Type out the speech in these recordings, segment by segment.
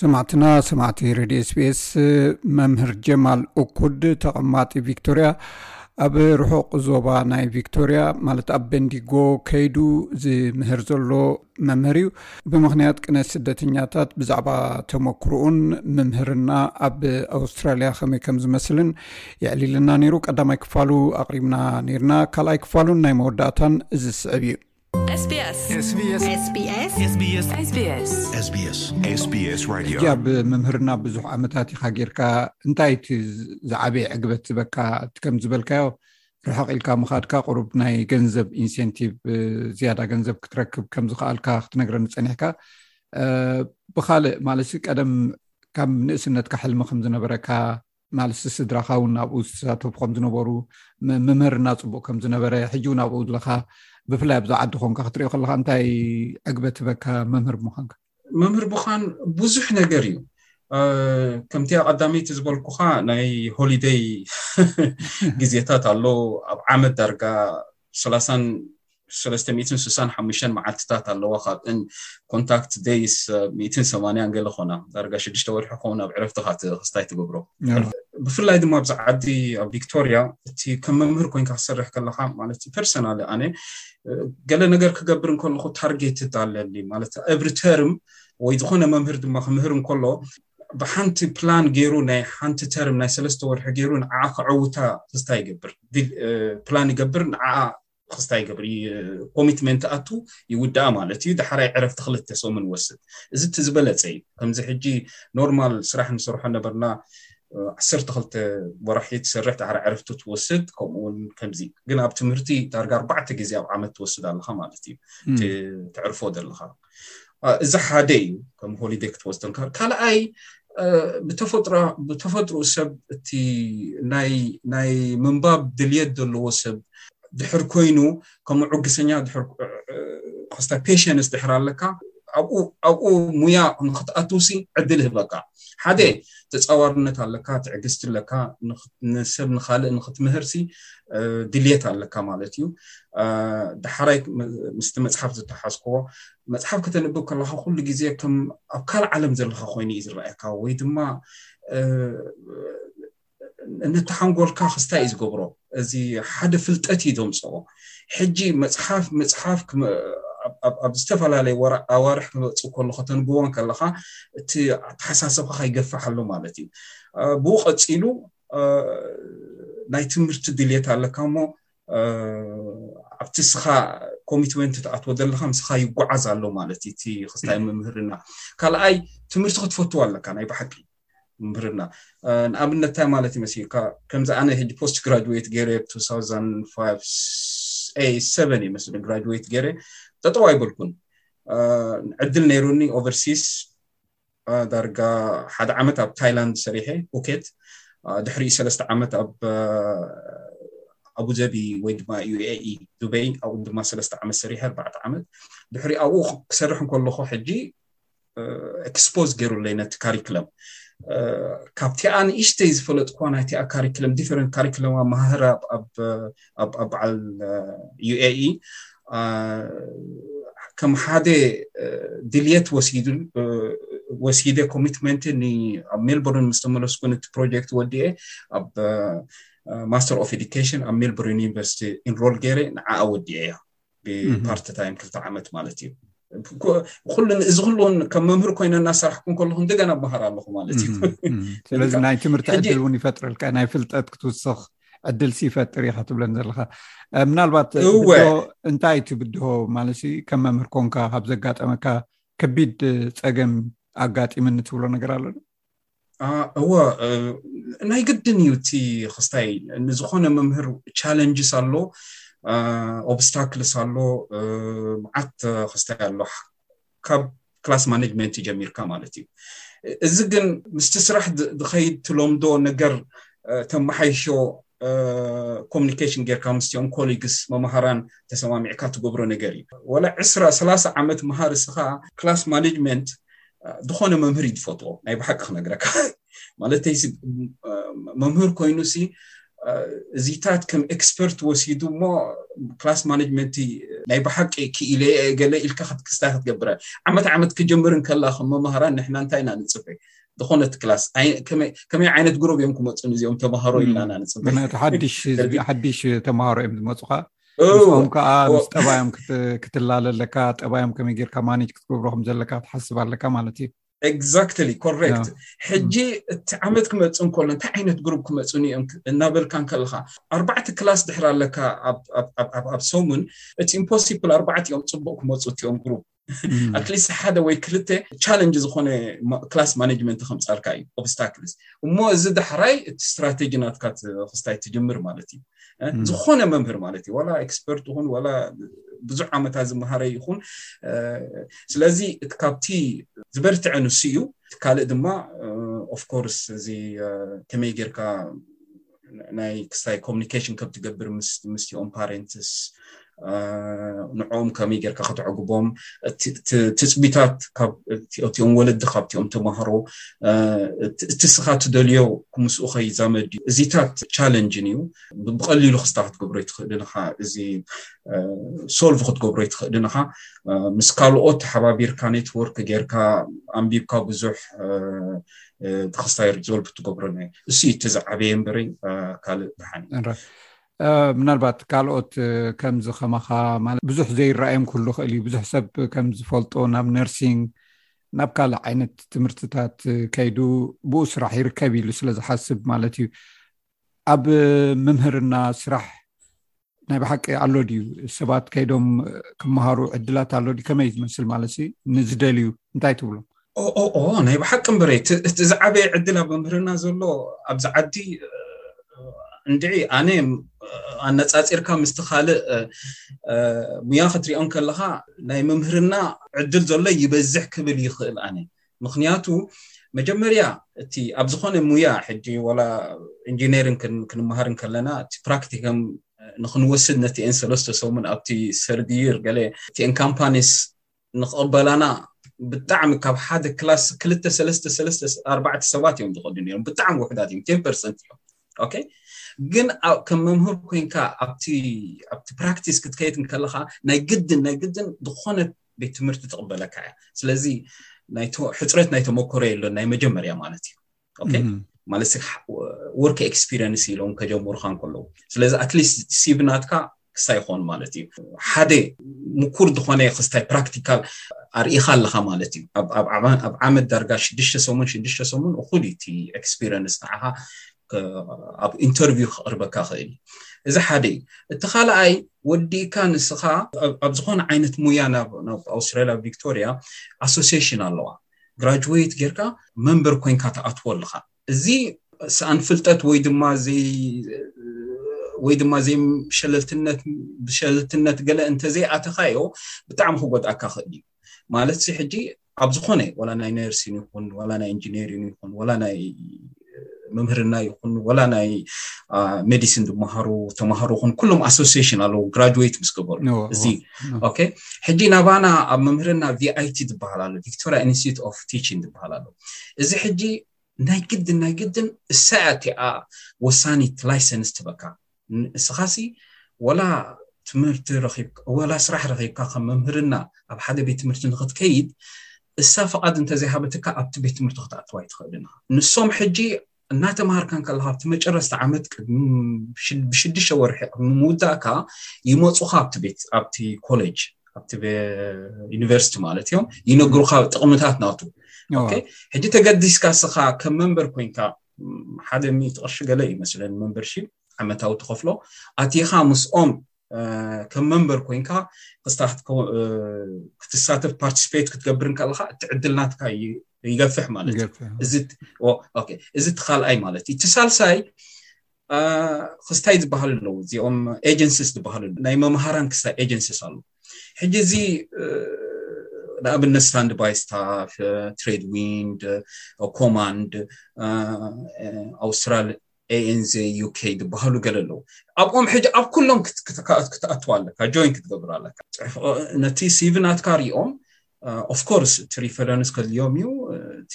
ሰማዕትና ሰማዕቲ ረድዮ ስቤስ መምህር ጀማል ኡኩድ ተቐማጢ ቪክቶርያ ኣብ ርሑቕ ዞባ ናይ ቪክቶርያ ማለት ኣብ በንዲጎ ከይዱ ዝምህር ዘሎ መምህር እዩ ብምክንያት ቅነት ስደተኛታት ብዛዕባ ተመክርኡን ምምህርና ኣብ ኣውስትራልያ ከመይ ከም ዝመስልን የዕሊልና ነይሩ ቀዳማይ ክፋሉ ኣቕሪብና ነርና ካልኣይ ክፋሉን ናይ መወዳእታን እዚ ዝስዕብ እዩ ኣብ ምምህርና ብዙሕ ዓመታት ኢካ ጌርካ እንታይ እቲ ዝዓበየ ዕግበት ዝበካ እቲ ከም ዝበልካዮ ርሕቅ ኢልካ ምካድካ ቅሩብ ናይ ገንዘብ ኢንሴንቲቭ ዝያዳ ገንዘብ ክትረክብ ከምዝክኣልካ ክትነግረ ንፀኒሕካ ብካልእ ማለት ቀደም ካብ ንእስነትካ ሕልሚ ከምዝነበረካ ማለት ስድራካ እውን ኣብኡ ዝተሳተፉ ከም ዝነበሩ ምምህርና ፅቡቅ ከም ዝነበረ ሕጂ እውን ኣብኡ ኣለካ ብፍላይ ኣብዛ ዓዲ ኮንካ ክትሪኦ ከለካ እንታይ ዕግበት ህበካ መምህር ምዃንካ መምህር ምዃን ብዙሕ ነገር እዩ ከምቲ ኣቀዳመይቲ ዝበልኩካ ናይ ሆሊደይ ግዜታት ኣሎ ኣብ ዓመት ዳርጋ 365 መዓልትታት ኣለዋ ካብእን ኮንታክት ደይስ 180 ገለ ኮና ዳርጋ ሽዱሽተ ወርሒ ክኸውን ኣብ ዕረፍትኻ ክስታይ ትገብሮ ብፍላይ ድማ ኣብዚ ዓዲ ኣብ ቪክቶርያ እቲ ከም መምህር ኮንካ ክሰርሕ ከለካ ማለት እዩ ፐርሰናል ኣነ ገለ ነገር ክገብር እንከለኩ ታርጌት ኣለኒ ማለት እብሪ ተርም ወይ ዝኾነ መምህር ድማ ክምህር እንከሎ ብሓንቲ ፕላን ገይሩ ናይ ሓንቲ ተርም ናይ ሰለስተ ወርሒ ገይሩ ንዓ ከዐውታ ክስታ ይገብር ፕላን ይገብር ንዓ ክስታ ይገብር ኮሚትመንት ኣቱ ይውድኣ ማለት እዩ ዳሓራይ ዕረፍቲ ክልተ ሰሙን ወስድ እዚ እቲ ዝበለፀ እዩ ከምዚ ሕጂ ኖርማል ስራሕ ንሰርሖ ነበርና ዓሰርተ ክልተ ወራሒ ትሰርሕ ዳሓራ ዕረፍቲ ትወስድ ከምኡውን ከምዚ ግን ኣብ ትምህርቲ ዳርጋ ኣርባዕተ ግዜ ኣብ ዓመት ትወስድ ኣለካ ማለት እዩ ትዕርፎ ዘለካ እዚ ሓደ እዩ ከም ሆሊደይ ክትወስደልካ ካልኣይ ብተፈጥሮ ሰብ እቲ ናይ ምንባብ ድልየት ዘለዎ ሰብ ድሕር ኮይኑ ከም ዕግሰኛ ኮስታ ፔሽንስ ድሕር ኣለካ ኣብኡ ሙያ ንክትኣትውሲ ዕድል ህበካ ሓደ ተፃዋርነት ኣለካ ትዕግስቲ ኣለካ ንሰብ ንካልእ ንክትምህር ሲ ድልየት ኣለካ ማለት እዩ ዳሓራይ ምስቲ መፅሓፍ ዝተሓዝክዎ መፅሓፍ ከተንብብ ከለካ ኩሉ ግዜ ከም ኣብ ካልእ ዓለም ዘለካ ኮይኑ እዩ ዝረኣየካ ወይ ድማ ነቲ ሓንጎልካ ክስታይ እዩ ዝገብሮ እዚ ሓደ ፍልጠት እዩ ዘምፅኦ ሕጂ መጽሓፍ ምጽሓፍ ኣብ ዝተፈላለየ ወራ ኣዋርሕ ክመጽእ ከሎ ከተንብቦ ከለኻ እቲ ኣተሓሳሰብካ ይገፋሕ ኣሎ ማለት እዩ ብኡ ቀጺሉ ናይ ትምህርቲ ድልየት ኣለካ እሞ ኣብቲ ስኻ ኮሚትመንት ትኣትዎ ዘለካ ምስኻ ይጓዓዝ ኣሎ ማለት እቲ ክስታይ ምምህርና ካልኣይ ትምህርቲ ክትፈትዎ ኣለካ ናይ ባሓቂ ምምህርና ንኣብነት እንታይ ማለት እዩ መሲልካ ከምዚ ኣነ ሕጂ ፖስት ግራጅዌት ገይረ 2007 እዩ መስለ ግራጅዌት ገይረ ጠጠው ኣይበልኩን ዕድል ነይሩኒ ኦቨርሲስ ዳርጋ ሓደ ዓመት ኣብ ታይላንድ ሰሪሐ ፑኬት ድሕሪ ሰለስተ ዓመት ኣብ ኣቡዘቢ ወይ ድማ ዩኤኢ ዱበይ ኣብኡ ድማ ሰለስተ ዓመት ሰሪሐ ኣርባዕተ ዓመት ድሕሪ ኣብኡ ክሰርሕ እንከለኹ ሕጂ ኤክስፖዝ ገይሩለይ ነቲ ካሪክለም ካብቲኣ ንእሽተይ ዝፈለጥኳ ናይቲኣ ካሪክለም ዲፈረንት ካሪክለም ኣመሃህራ ኣብ በዓል ዩኤኢ ከም ሓደ ድልየት ወሲዱ ወሲደ ኮሚትመንት ኣብ ሜልቦርን ምስ ተመለስኩ ነቲ ፕሮጀክት ወዲኤ ኣብ ማስተር ኦፍ ኤዲኬሽን ኣብ ሜልቦርን ዩኒቨርሲቲ ኢንሮል ገይረ ንዓኣ ወዲኤ እያ ብፓርቲ ታይም ክልተ ዓመት ማለት እዩ እዚ ኩሉን ከም መምህር ኮይነ እናሰራሕኩ ከለኩ እንደገና መሃር ኣለኩ ማለት እዩ ስለዚ ናይ ትምህርቲ ዕድል እውን ይፈጥረልካ ናይ ፍልጠት ክትውስኽ ዕድል ይፈጥር ኢካ ትብለን ዘለካ ምናልባት እንታይ እቲ ብድሆ ማለት ከም መምህር ኮንካ ካብ ዘጋጠመካ ከቢድ ፀገም ኣጋጢምኒ ትብሎ ነገር ኣሎ እወ ናይ ግድን እዩ እቲ ክስታይ ንዝኾነ መምህር ቻለንጅስ ኣሎ ኦብስታክልስ ኣሎ መዓት ክስታይ ኣሎ ካብ ክላስ ማነጅመንት ጀሚርካ ማለት እዩ እዚ ግን ምስቲ ስራሕ ዝኸይድ ትለምዶ ነገር ተመሓይሾ ኮሚኒኬሽን ጌርካ ምስኦም ኮሊግስ መምሃራን ተሰማሚዕካ ትገብሮ ነገር እዩ ወላ ዕስራ ሰላሳ ዓመት መሃር እስኻ ክላስ ማነጅመንት ዝኾነ መምህር እዩ ዝፈትዎ ናይ ብሓቂ ክነግረካ ማለተይ መምህር ኮይኑ ሲ እዚታት ከም ኤክስፐርት ወሲዱ እሞ ክላስ ማነጅመንቲ ናይ ብሓቂ ክኢለ ገለ ኢልካ ክትክስታይ ክትገብረ ዓመት ዓመት ክጀምር እንከላ ከም መማሃራ ንሕና እንታይ ኢና ንፅበ ዝኾነት ክላስ ከመይ ዓይነት ጉሮብ እዮም ክመፁ ንዚኦም ተምሃሮ ኢልና ኢና ንፅበ ሓድሽ ተምሃሮ እዮም ዝመፁካ ምስኦም ከዓ ምስ ጠባዮም ክትላለ ኣለካ ጠባዮም ከመይ ጌርካ ማኔጅ ክትገብሮ ከም ዘለካ ትሓስብ ኣለካ ማለት እዩ ኤግዛክትሊ ኮሬክት ሕጂ እቲ ዓመት ክመፅእ እንከሎ እንታይ ዓይነት ግሩፕ ክመፅኒ እዮም እናበልካ እንከለካ ኣርባዕተ ክላስ ድሕር ኣለካ ኣብ ሰሙን እቲ ኢምፖሲብል ኣርባዕተ እዮም ፅቡቅ ክመፁ እትዮም ግሩፕ ኣትሊስት ሓደ ወይ ክልተ ቻለንጅ ዝኮነ ክላስ ማነጅመንት ከምፃልካ እዩ ኦብስታክልስ እሞ እዚ ዳሕራይ እቲ ስትራቴጂ ናትካ ክስታይ ትጅምር ማለት እዩ ዝኾነ መምህር ማለት እዩ ዋላ ኤክስፐርት ይኹን ዋላ ብዙሕ ዓመታት ዝመሃረ ይኹን ስለዚ ካብቲ ዝበርትዐ ንሱ እዩ ካልእ ድማ ኦፍኮርስ እዚ ከመይ ጌርካ ናይ ክስታይ ኮሚኒኬሽን ከም ትገብር ምስኦም ፓረንትስ ንዕኦም ከመይ ጌርካ ከተዕግቦም ትፅቢታት እቲኦም ወለዲ ካብቲኦም ተማሃሮ እቲ ስኻ ትደልዮ ምስኡ ከይዛመድ ዩ እዚታት ቻለንጅን እዩ ብቀሊሉ ክስታ ክትገብሮ ይትኽእልን ኻ እዚ ሶልቭ ክትገብሮ ይትኽእልን ኻ ምስ ካልኦት ተሓባቢርካ ኔትወርክ ጌርካ ኣንቢብካ ብዙሕ ተኸስታይ ሪዞልቭ ትገብሮ እሱ እቲ ዝዓበየ እምበረ ካልእ ብሓን ምናልባት ካልኦት ከምዚ ከማኻ ማለት ብዙሕ ዘይረኣዮም ክህሉ ክእል እዩ ብዙሕ ሰብ ከም ዝፈልጦ ናብ ነርሲንግ ናብ ካልእ ዓይነት ትምህርትታት ከይዱ ብኡ ስራሕ ይርከብ ኢሉ ስለ ዝሓስብ ማለት እዩ ኣብ ምምህርና ስራሕ ናይ ብሓቂ ኣሎ ድዩ ሰባት ከይዶም ክምሃሩ ዕድላት ኣሎ ድዩ ከመይ ዝመስል ማለት ንዝደልዩ እንታይ ትብሎም ናይ ብሓቂ እምበረ እቲ ዝዓበየ ዕድል ኣብ መምህርና ዘሎ ኣብዚ ዓዲ እንድዒ ኣነ ኣነፃፂርካ ምስቲ ካልእ ሙያ ክትሪኦ ከለካ ናይ መምህርና ዕድል ዘሎ ይበዝሕ ክብል ይኽእል ኣነ ምክንያቱ መጀመርያ እቲ ኣብ ዝኮነ ሙያ ሕጂ ዋላ ኢንጂነርን ክንምሃር ከለና እቲ ፕራክቲከ ንክንወስድ ነቲ ኤን ሰለስተ ሰሙን ኣብቲ ሰርድይር ገለ እቲ ኤን ካምፓኒስ ንክቕበላና ብጣዕሚ ካብ ሓደ ክላስ ክልተ ሰለስተ ሰለስተ ኣርባዕተ ሰባት እዮም ዝኸዱ ነሮም ብጣዕሚ ውሕዳት እዮም ቴን ፐርሰንት እዮም ኦኬ ግን ከም መምህር ኮንካ ኣብቲ ፕራክቲስ ክትከይድ ከለካ ናይ ግድን ናይ ግድን ዝኾነ ቤት ትምህርቲ ትቕበለካ እያ ስለዚ ሕፅረት ናይ ተመኮሮ የሎን ናይ መጀመርያ ማለት እዩ ማለት ወርክ ኤክስፒሪንስ ኢሎም ከጀምሩካ ንከለዉ ስለዚ ኣትሊስት ሲብናትካ ክስታ ይኮኑ ማለት እዩ ሓደ ምኩር ዝኮነ ክስታይ ፕራክቲካል ኣርኢካ ኣለካ ማለት እዩ ኣብ ዓመት ዳርጋ ሽዱሽተ ሰሙን ሽዱሽተ ሰሙን እኩል እዩ እቲ ኤክስፒሪንስ ንዓካ ኣብ ኢንተርቪው ክቕርበካ ክእል እዩ እዚ ሓደ እዩ እቲ ካልኣይ ወዲእካ ንስኻ ኣብ ዝኾነ ዓይነት ሙያ ናብ ኣውስትራልያ ቪክቶርያ ኣሶሲሽን ኣለዋ ግራጅዌት ጌርካ መንበር ኮንካ ትኣትዎ ኣለኻ እዚ ሰኣን ፍልጠት ወይ ድማ ዘይ ወይ ድማ ዘይ ሸለልትነት ብሸለልትነት ገለ እንተዘይኣተኻዮ ብጣዕሚ ክጎድኣካ ክእል እዩ ማለት ሲ ሕጂ ኣብ ዝኾነ ዋላ ናይ ነርሲን ይኹን ዋላ ናይ ኢንጂነሪን ይኹን ዋላ ናይ መምህርና ይኹን ዋላ ናይ ሜዲሲን ዝመሃሩ ተማሃሮ ኹን ኩሎም ኣሶሲሽን ኣለዉ ግራጅዌት ምስ ገበሩ እዚ ኦኬ ሕጂ ናባና ኣብ መምህርና ቪኣይቲ ዝበሃል ኣሎ ቪክቶሪያ ኢንስቲትዩት ኦፍ ቲችን ዝበሃል ኣሎ እዚ ሕጂ ናይ ግድን ናይ ግድን እሳያ እቲኣ ወሳኒት ላይሰንስ ትበካ ንስኻሲ ወላ ትምህርቲ ረኺብካ ወላ ስራሕ ረኺብካ ከም መምህርና ኣብ ሓደ ቤት ትምህርቲ ንኽትከይድ እሳ ፍቓድ እንተዘይሃበትካ ኣብቲ ቤት ትምህርቲ ክትኣትዋ ኣይትኽእልን ኢኻ ንሶም ሕጂ እናተምሃርካን ከለካ ኣብቲ መጨረስቲ ዓመት ብሽዱሽተ ወርሒ ኣብ ምውዳእካ ይመፁካ ኣብቲ ቤት ኣብቲ ኮሌጅ ኣብቲ ዩኒቨርሲቲ ማለት እዮም ይነግሩካ ጥቕምታት ናቱ ሕጂ ተገዲስካ ስኻ ከም መንበር ኮንካ ሓደ ሚእቲ ቅርሺ ገለ እዩ መስለኒ መንበርሺፕ ዓመታዊ ትኸፍሎ ኣቲኻ ምስኦም ከም መንበር ኮንካ ክትሳተፍ ፓርቲስፔት ክትገብር እንከለካ እቲ ዕድል ናትካ ይገፍሕ ማለት እዩ እዚ እቲ ካልኣይ ማለት እዩ እቲ ሳልሳይ ክስታይ ዝበሃሉ ኣለዉ እዚኦም ኤጀንስስ ዝበሃሉ ናይ መምሃራን ክስታይ ኤጀንስስ ኣሉ ሕጂ እዚ ንኣብነት ስታንድ ባይ ስታፍ ትሬድ ዊንድ ኮማንድ ኣውስትራል ኤንዘ ዩኬ ዝበሃሉ ገለ ኣለዉ ኣብኦም ሕጂ ኣብ ኩሎም ክትኣትዋ ኣለካ ጆይን ክትገብር ኣለካ ነቲ ሲቪ ናትካ ሪኦም ኦፍኮርስ እቲ ሪፈረንስ ከድልዮም እዩ እቲ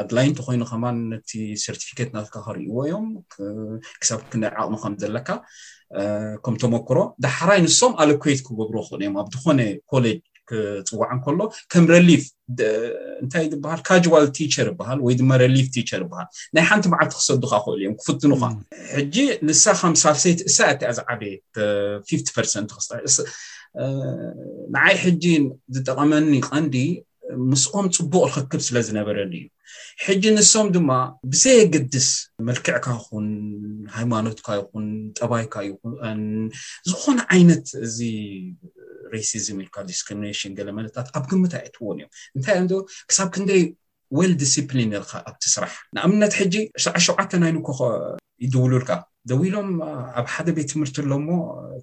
ኣድላይ እንተኮይኑ ከማን ነቲ ሰርቲፊኬት ናትካ ከርእይዎ እዮም ክሳብ ክንደይ ዓቕሚ ከም ዘለካ ከም ተመክሮ ዳሕራይ ንሶም ኣሎኩዌት ክገብሩ ክእሉ እዮም ኣብ ዝኾነ ኮሌጅ ክፅዋዕ እንከሎ ከም ረሊፍ እንታይ ዝበሃል ካጅዋል ቲቸር ይበሃል ወይ ድማ ረሊፍ ቲቸር ይበሃል ናይ ሓንቲ መዓልቲ ክሰዱካ ክእሉ እዮም ክፍትኑካ ሕጂ ንሳ ከም ሳልሰይቲ እሳ እቲኣ ዝዓበየት ፊፍቲ ፐርሰንት ክስታ ንዓይ ሕጂ ዝጠቐመኒ ቐንዲ ምስኦም ፅቡቕ ርክክብ ስለ ዝነበረኒ እዩ ሕጂ ንሶም ድማ ብዘየገድስ መልክዕካ ይኹን ሃይማኖትካ ይኹን ጠባይካ ይኹን ዝኾነ ዓይነት እዚ ሬሲዝም ኢልካ ዲስክሪሚሽን ገለ መለታት ኣብ ግምት ኣይእትዎን እዮም እንታይ እዮም ክሳብ ክንደይ ዌል ዲሲፕሊን ኢልካ ኣብቲ ስራሕ ንኣብነት ሕጂ ሰዓ ሸውዓተ ናይ ንኮ ይድውሉልካ ደዊሎም ኣብ ሓደ ቤት ትምህርቲ ኣሎሞ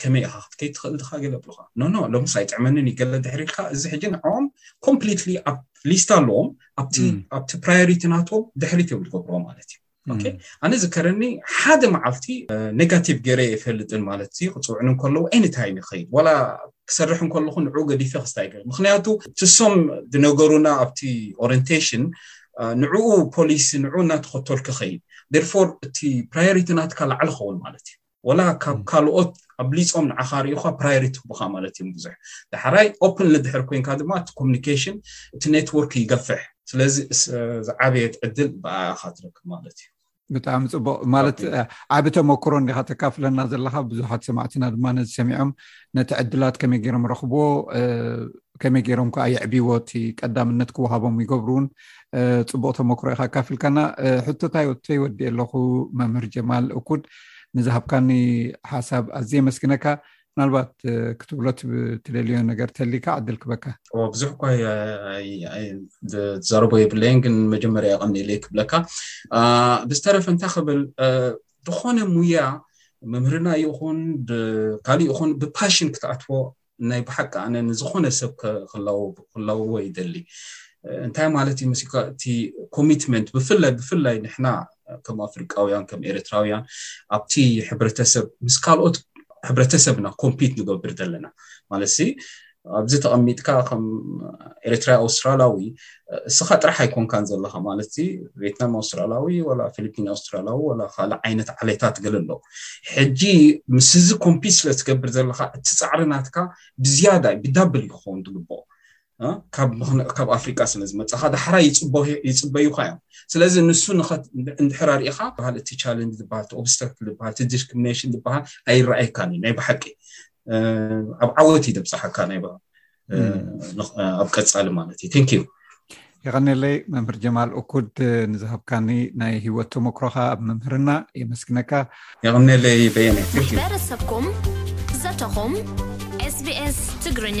ከመይ ኢኻ ክትከይ ትኽእል ድኻ ገለ ብሉካ ኖኖ ሎምስ ኣይጥዕመንን ይገለ ድሕሪ ኢልካ እዚ ሕጂ ንዕኦም ኮምፕሊትሊ ኣብ ሊስታ ኣለዎም ኣብቲ ፕራዮሪቲ ናቶም ድሕሪት እዮም ዝገብርዎ ማለት እዩ ኣነ ዝከረኒ ሓደ መዓልቲ ኔጋቲቭ ገረ ይፈልጥን ማለት እ ክፅውዕኒ ከለዉ ኒታይ ይኸይድ ዋላ ክሰርሕ ከለኹ ንዑ ገዲፈ ክስታ ይገ ምክንያቱ ትሶም ዝነገሩና ኣብቲ ኦሪንቴሽን ንዕኡ ፖሊሲ ንዑ እናተኸተል ክኸይድ ደርፎር እቲ ፕራዮሪቲ ናትካ ላዕሊ ኸውን ማለት እዩ ወላ ካብ ካልኦት ኣብሊፆም ንዓኻ ሪኡኻ ፕራዮሪቲ ክቡኻ ማለት እዮም ብዙሕ ዳሕራይ ኦፕን ልድሕር ኮንካ ድማ እቲ ኮሚኒኬሽን እቲ ኔትወርክ ይገፍሕ ስለዚ ዝዓበየት ዕድል ብኣኻ ትረክብ ማለት እዩ ብጣዕሚ ፅቡቅ ማለት ዓብ ተመክሮ እንዲካ ተካፍለና ዘለካ ብዙሓት ሰማዕትና ድማ ነዚ ሰሚዖም ነቲ ዕድላት ከመይ ገይሮም ረኽብዎ ከመይ ገይሮም ከዓ የዕብዎ እቲ ቀዳምነት ክወሃቦም ይገብሩውን ፅቡቅ ተመክሮ ኢካ ኣካፊልካና ሕቶታይ ወተይ ወዲ ኣለኩ መምህር ጀማል እኩድ ንዝሃብካኒ ሓሳብ ኣዝየ መስግነካ ምናልባት ክትብሎ ትደልዮ ነገር ተሊካ ዕድል ክበካ ብዙሕ እኳ ዘረቦ የብለይን ግን መጀመርያ ይቀኒለይ ክብለካ ብዝተረፈ እንታይ ክብል ዝኾነ ሙያ መምህርና ይኹን ካልእ ይኹን ብፓሽን ክትኣትዎ ናይ ብሓቂ ኣነ ንዝኾነ ሰብ ክለውዎ ይደሊ እንታይ ማለት እዩ መሲካ እቲ ኮሚትመንት ብፍላይ ብፍላይ ንሕና ከም ኣፍሪቃውያን ከም ኤርትራውያን ኣብቲ ሕብረተሰብ ምስ ካልኦት ሕብረተሰብና ኮምፒት ንገብር ዘለና ማለት ኣብዚ ተቐሚጥካ ከም ኤርትራ ኣውስትራላዊ እስኻ ጥራሕ ኣይኮንካን ዘለኻ ማለት ቬትናም ኣውስትራላዊ ወላ ፊሊፒን ኣውስትራላዊ ወላ ካልእ ዓይነት ዓሌታት ገለ ኣሎ ሕጂ ምስ እዚ ኮምፒት ስለ ትገብር ዘለኻ እቲ ፃዕሪ ናትካ ብዝያዳ ብዳብል ይኸውን ትግብኦ ካብ ኣፍሪቃ ስለ ዝመፅኻ ዳሕራ ይፅበዩካ እዮም ስለዚ ንሱ እንድሕር ኣርኢኻ በሃል እቲ ቻለንጅ ዝበሃል እቲ ኦብስተክል ዝበሃል እቲ ዲስክሪሚኔሽን ዝበሃል ኣይረኣየካን እዩ ናይ ብሓቂ ኣብ ዓወት ይደብፅሓካ ናይ ኣብ ቀፃሊ ማለት እዩ ንክ የቀኒለይ መምህር ጀማል እኩድ ንዝሃብካኒ ናይ ሂወት ተመክሮካ ኣብ መምህርና የመስግነካ የቀኒለይ በየነበረሰብኩም ዘተኹም ስቢስ ትግርኛ